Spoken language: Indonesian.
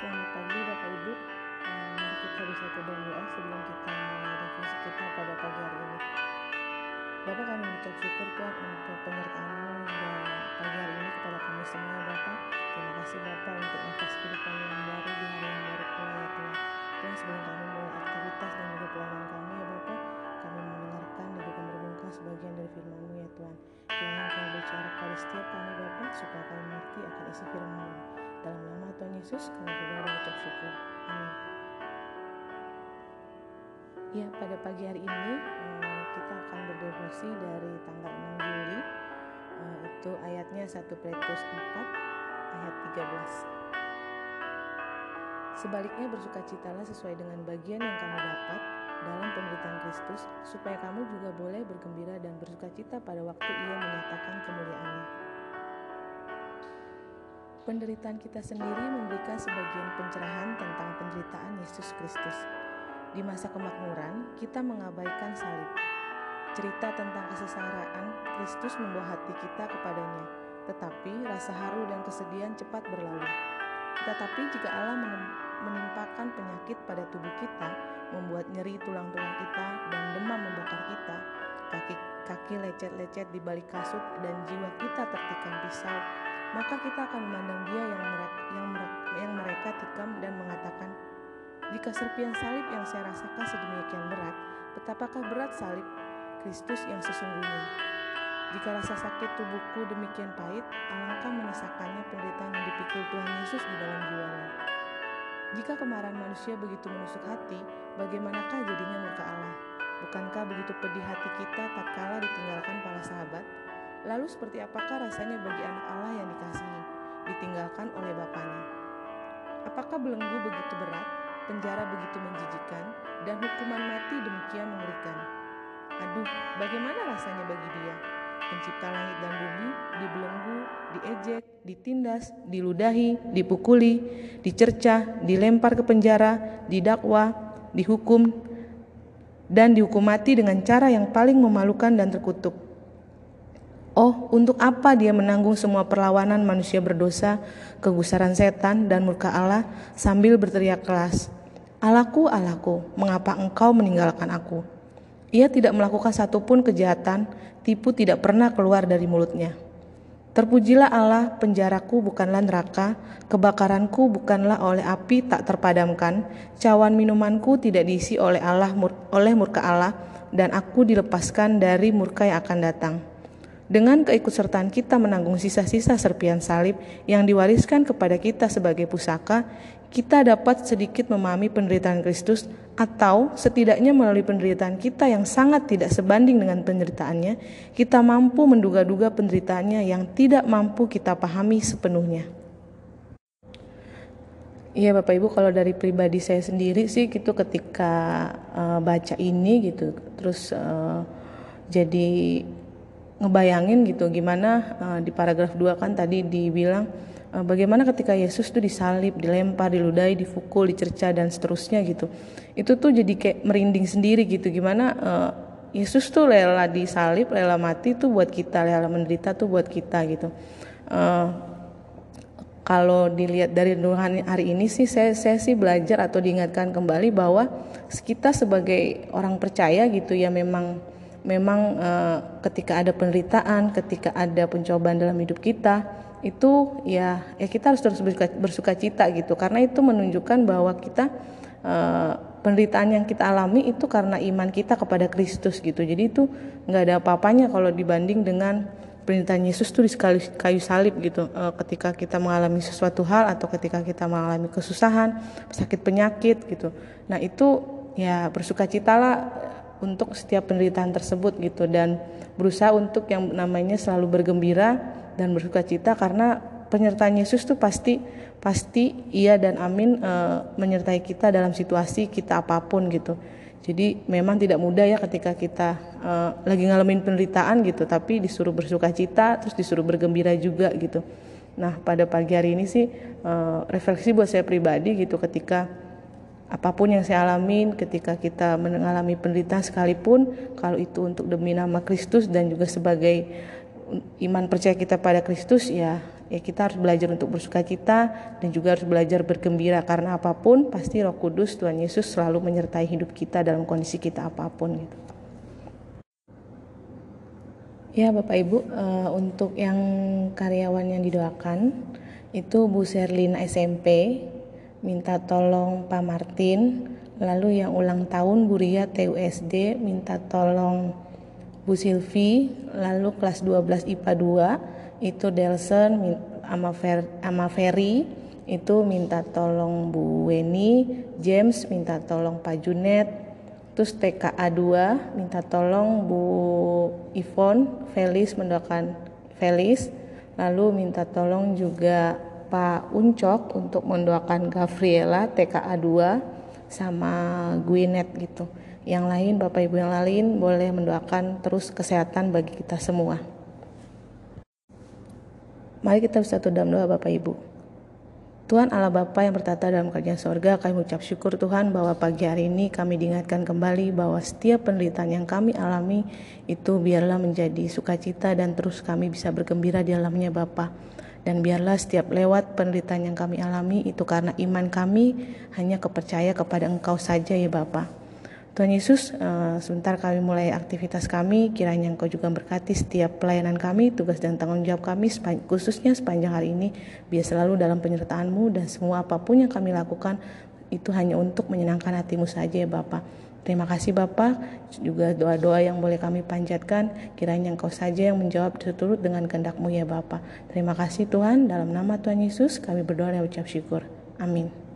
Selamat pagi Bapak Ibu. Eh, Mari kita bersatu dalam doa sebelum kita mulai refleksi kita pada pagi hari ini. Bapak kami mengucap syukur Tuhan untuk penyertaan-Mu hingga pagi hari ini kepada kami semua Bapak. Terima kasih Bapak untuk nafas kehidupan yang baru di hari yang baru pula ya Tuhan. Tuhan sebelum kami mulai aktivitas dan juga pelayanan kami ya Bapak, kami mendengarkan dan juga merenungkan sebagian dari firman-Mu ya Tuhan. Kiranya Engkau berbicara kepada setiap kami Bapak supaya kami mengerti akan isi firman-Mu. Dalam nama Tuhan Yesus kami berdoa dan ucap syukur. Amin. Ya, pada pagi hari ini eh, kita akan berdevosi dari tanggal 6 Juli. Eh, Itu ayatnya 1 Petrus 4 ayat 13. Sebaliknya bersukacitalah sesuai dengan bagian yang kamu dapat dalam penderitaan Kristus, supaya kamu juga boleh bergembira dan bersukacita pada waktu ia menyatakan kemuliaannya. Penderitaan kita sendiri memberikan sebagian pencerahan tentang penderitaan Yesus Kristus. Di masa kemakmuran, kita mengabaikan salib. Cerita tentang kesengsaraan Kristus membawa hati kita kepadanya, tetapi rasa haru dan kesedihan cepat berlalu. Tetapi jika Allah menimpakan penyakit pada tubuh kita, membuat nyeri tulang-tulang kita dan demam membakar kita, kaki kaki lecet-lecet di balik kasut dan jiwa kita tertikam pisau, maka kita akan memandang dia yang mereka, yang, mere- yang mereka tikam dan mengatakan, jika serpian salib yang saya rasakan sedemikian berat, betapakah berat salib Kristus yang sesungguhnya. Jika rasa sakit tubuhku demikian pahit, alangkah menyesakannya penderitaan yang dipikul Tuhan Yesus di dalam jiwanya. Jika kemarahan manusia begitu menusuk hati, bagaimanakah jadinya murka Allah? Bukankah begitu pedih hati kita tatkala ditinggalkan para sahabat? Lalu seperti apakah rasanya bagi anak Allah yang dikasihi, ditinggalkan oleh Bapaknya? Apakah belenggu begitu berat, penjara begitu menjijikan, dan hukuman mati demikian mengerikan? Aduh, bagaimana rasanya bagi dia? Pencipta langit dan bumi, dibelenggu, diejek, ditindas, diludahi, dipukuli, dicercah, dilempar ke penjara, didakwa, dihukum, dan dihukum mati dengan cara yang paling memalukan dan terkutuk. Oh, untuk apa dia menanggung semua perlawanan manusia berdosa, kegusaran setan, dan murka Allah sambil berteriak keras, Allahku, Allahku, mengapa engkau meninggalkan aku? Ia tidak melakukan satupun kejahatan, tipu tidak pernah keluar dari mulutnya. Terpujilah Allah, penjaraku bukanlah neraka, kebakaranku bukanlah oleh api tak terpadamkan, cawan minumanku tidak diisi oleh Allah oleh murka Allah, dan aku dilepaskan dari murka yang akan datang. Dengan keikutsertaan kita menanggung sisa-sisa serpian salib yang diwariskan kepada kita sebagai pusaka, kita dapat sedikit memahami penderitaan Kristus atau setidaknya melalui penderitaan kita yang sangat tidak sebanding dengan penderitaannya, kita mampu menduga-duga penderitaannya yang tidak mampu kita pahami sepenuhnya. Iya Bapak Ibu kalau dari pribadi saya sendiri sih gitu ketika uh, baca ini gitu terus uh, jadi ngebayangin gitu gimana uh, di paragraf 2 kan tadi dibilang uh, bagaimana ketika Yesus tuh disalib, dilempar, diludahi, dipukul, dicerca dan seterusnya gitu. Itu tuh jadi kayak merinding sendiri gitu gimana uh, Yesus tuh rela disalib, rela mati tuh buat kita, rela menderita tuh buat kita gitu. Uh, kalau dilihat dari renungan hari ini sih saya, saya sih belajar atau diingatkan kembali bahwa kita sebagai orang percaya gitu ya memang memang uh, ketika ada penderitaan, ketika ada pencobaan dalam hidup kita, itu ya ya kita harus terus bersuka, bersuka cita gitu karena itu menunjukkan bahwa kita uh, penderitaan yang kita alami itu karena iman kita kepada Kristus gitu. Jadi itu nggak ada apa-apanya kalau dibanding dengan penderitaan Yesus tuh di kayu salib gitu. Uh, ketika kita mengalami sesuatu hal atau ketika kita mengalami kesusahan, sakit penyakit gitu. Nah itu ya bersukacitalah untuk setiap penderitaan tersebut gitu dan berusaha untuk yang namanya selalu bergembira dan bersukacita karena penyertaan Yesus tuh pasti pasti iya dan amin e, menyertai kita dalam situasi kita apa pun gitu. Jadi memang tidak mudah ya ketika kita e, lagi ngalamin penderitaan gitu tapi disuruh bersukacita terus disuruh bergembira juga gitu. Nah, pada pagi hari ini sih e, refleksi buat saya pribadi gitu ketika apa pun yang saya alamin ketika kita mengalami penderitaan sekalipun kalau itu untuk demi nama Kristus dan juga sebagai iman percaya kita pada Kristus ya ya kita harus belajar untuk bersuka cita dan juga harus belajar bergembira karena apa pun pasti Roh Kudus Tuhan Yesus selalu menyertai hidup kita dalam kondisi kita apa pun gitu. Ya Bapak Ibu, uh, untuk yang karyawan yang didoakan itu Bu Serlina SMP minta tolong Pak Martin, lalu yang ulang tahun Bu Ria TUSD minta tolong Bu Silvi, lalu kelas 12 IPA 2 itu Delson sama, Fer, sama Ferry itu minta tolong Bu Weni, James minta tolong Pak Junet, Terus TKA 2 minta tolong Bu Ivon Felis mendoakan Felis. Lalu minta tolong juga Pak Uncok untuk mendoakan Gabriela TKA 2 sama Gwyneth gitu. Yang lain Bapak Ibu yang lain boleh mendoakan terus kesehatan bagi kita semua. Mari kita bersatu dalam doa Bapak Ibu. Tuhan Allah Bapa yang bertata dalam kerajaan sorga, kami mengucap syukur Tuhan bahwa pagi hari ini kami diingatkan kembali bahwa setiap penderitaan yang kami alami itu biarlah menjadi sukacita dan terus kami bisa bergembira di dalamnya Bapa. Dan biarlah setiap lewat penderitaan yang kami alami itu karena iman kami hanya kepercaya kepada Engkau saja ya Bapak. Tuhan Yesus, uh, sebentar kami mulai aktivitas kami, kiranya Engkau juga berkati setiap pelayanan kami, tugas dan tanggung jawab kami, khususnya sepanjang hari ini, biar selalu dalam penyertaan-Mu dan semua apa pun yang kami lakukan, itu hanya untuk menyenangkan hatimu saja ya Bapak. Terima kasih Bapak, juga doa-doa yang boleh kami panjatkan, kiranya Engkau saja yang menjawab seturut dengan kehendak-Mu ya Bapak. Terima kasih Tuhan, dalam nama Tuhan Yesus kami berdoa dan ucap syukur. Amin.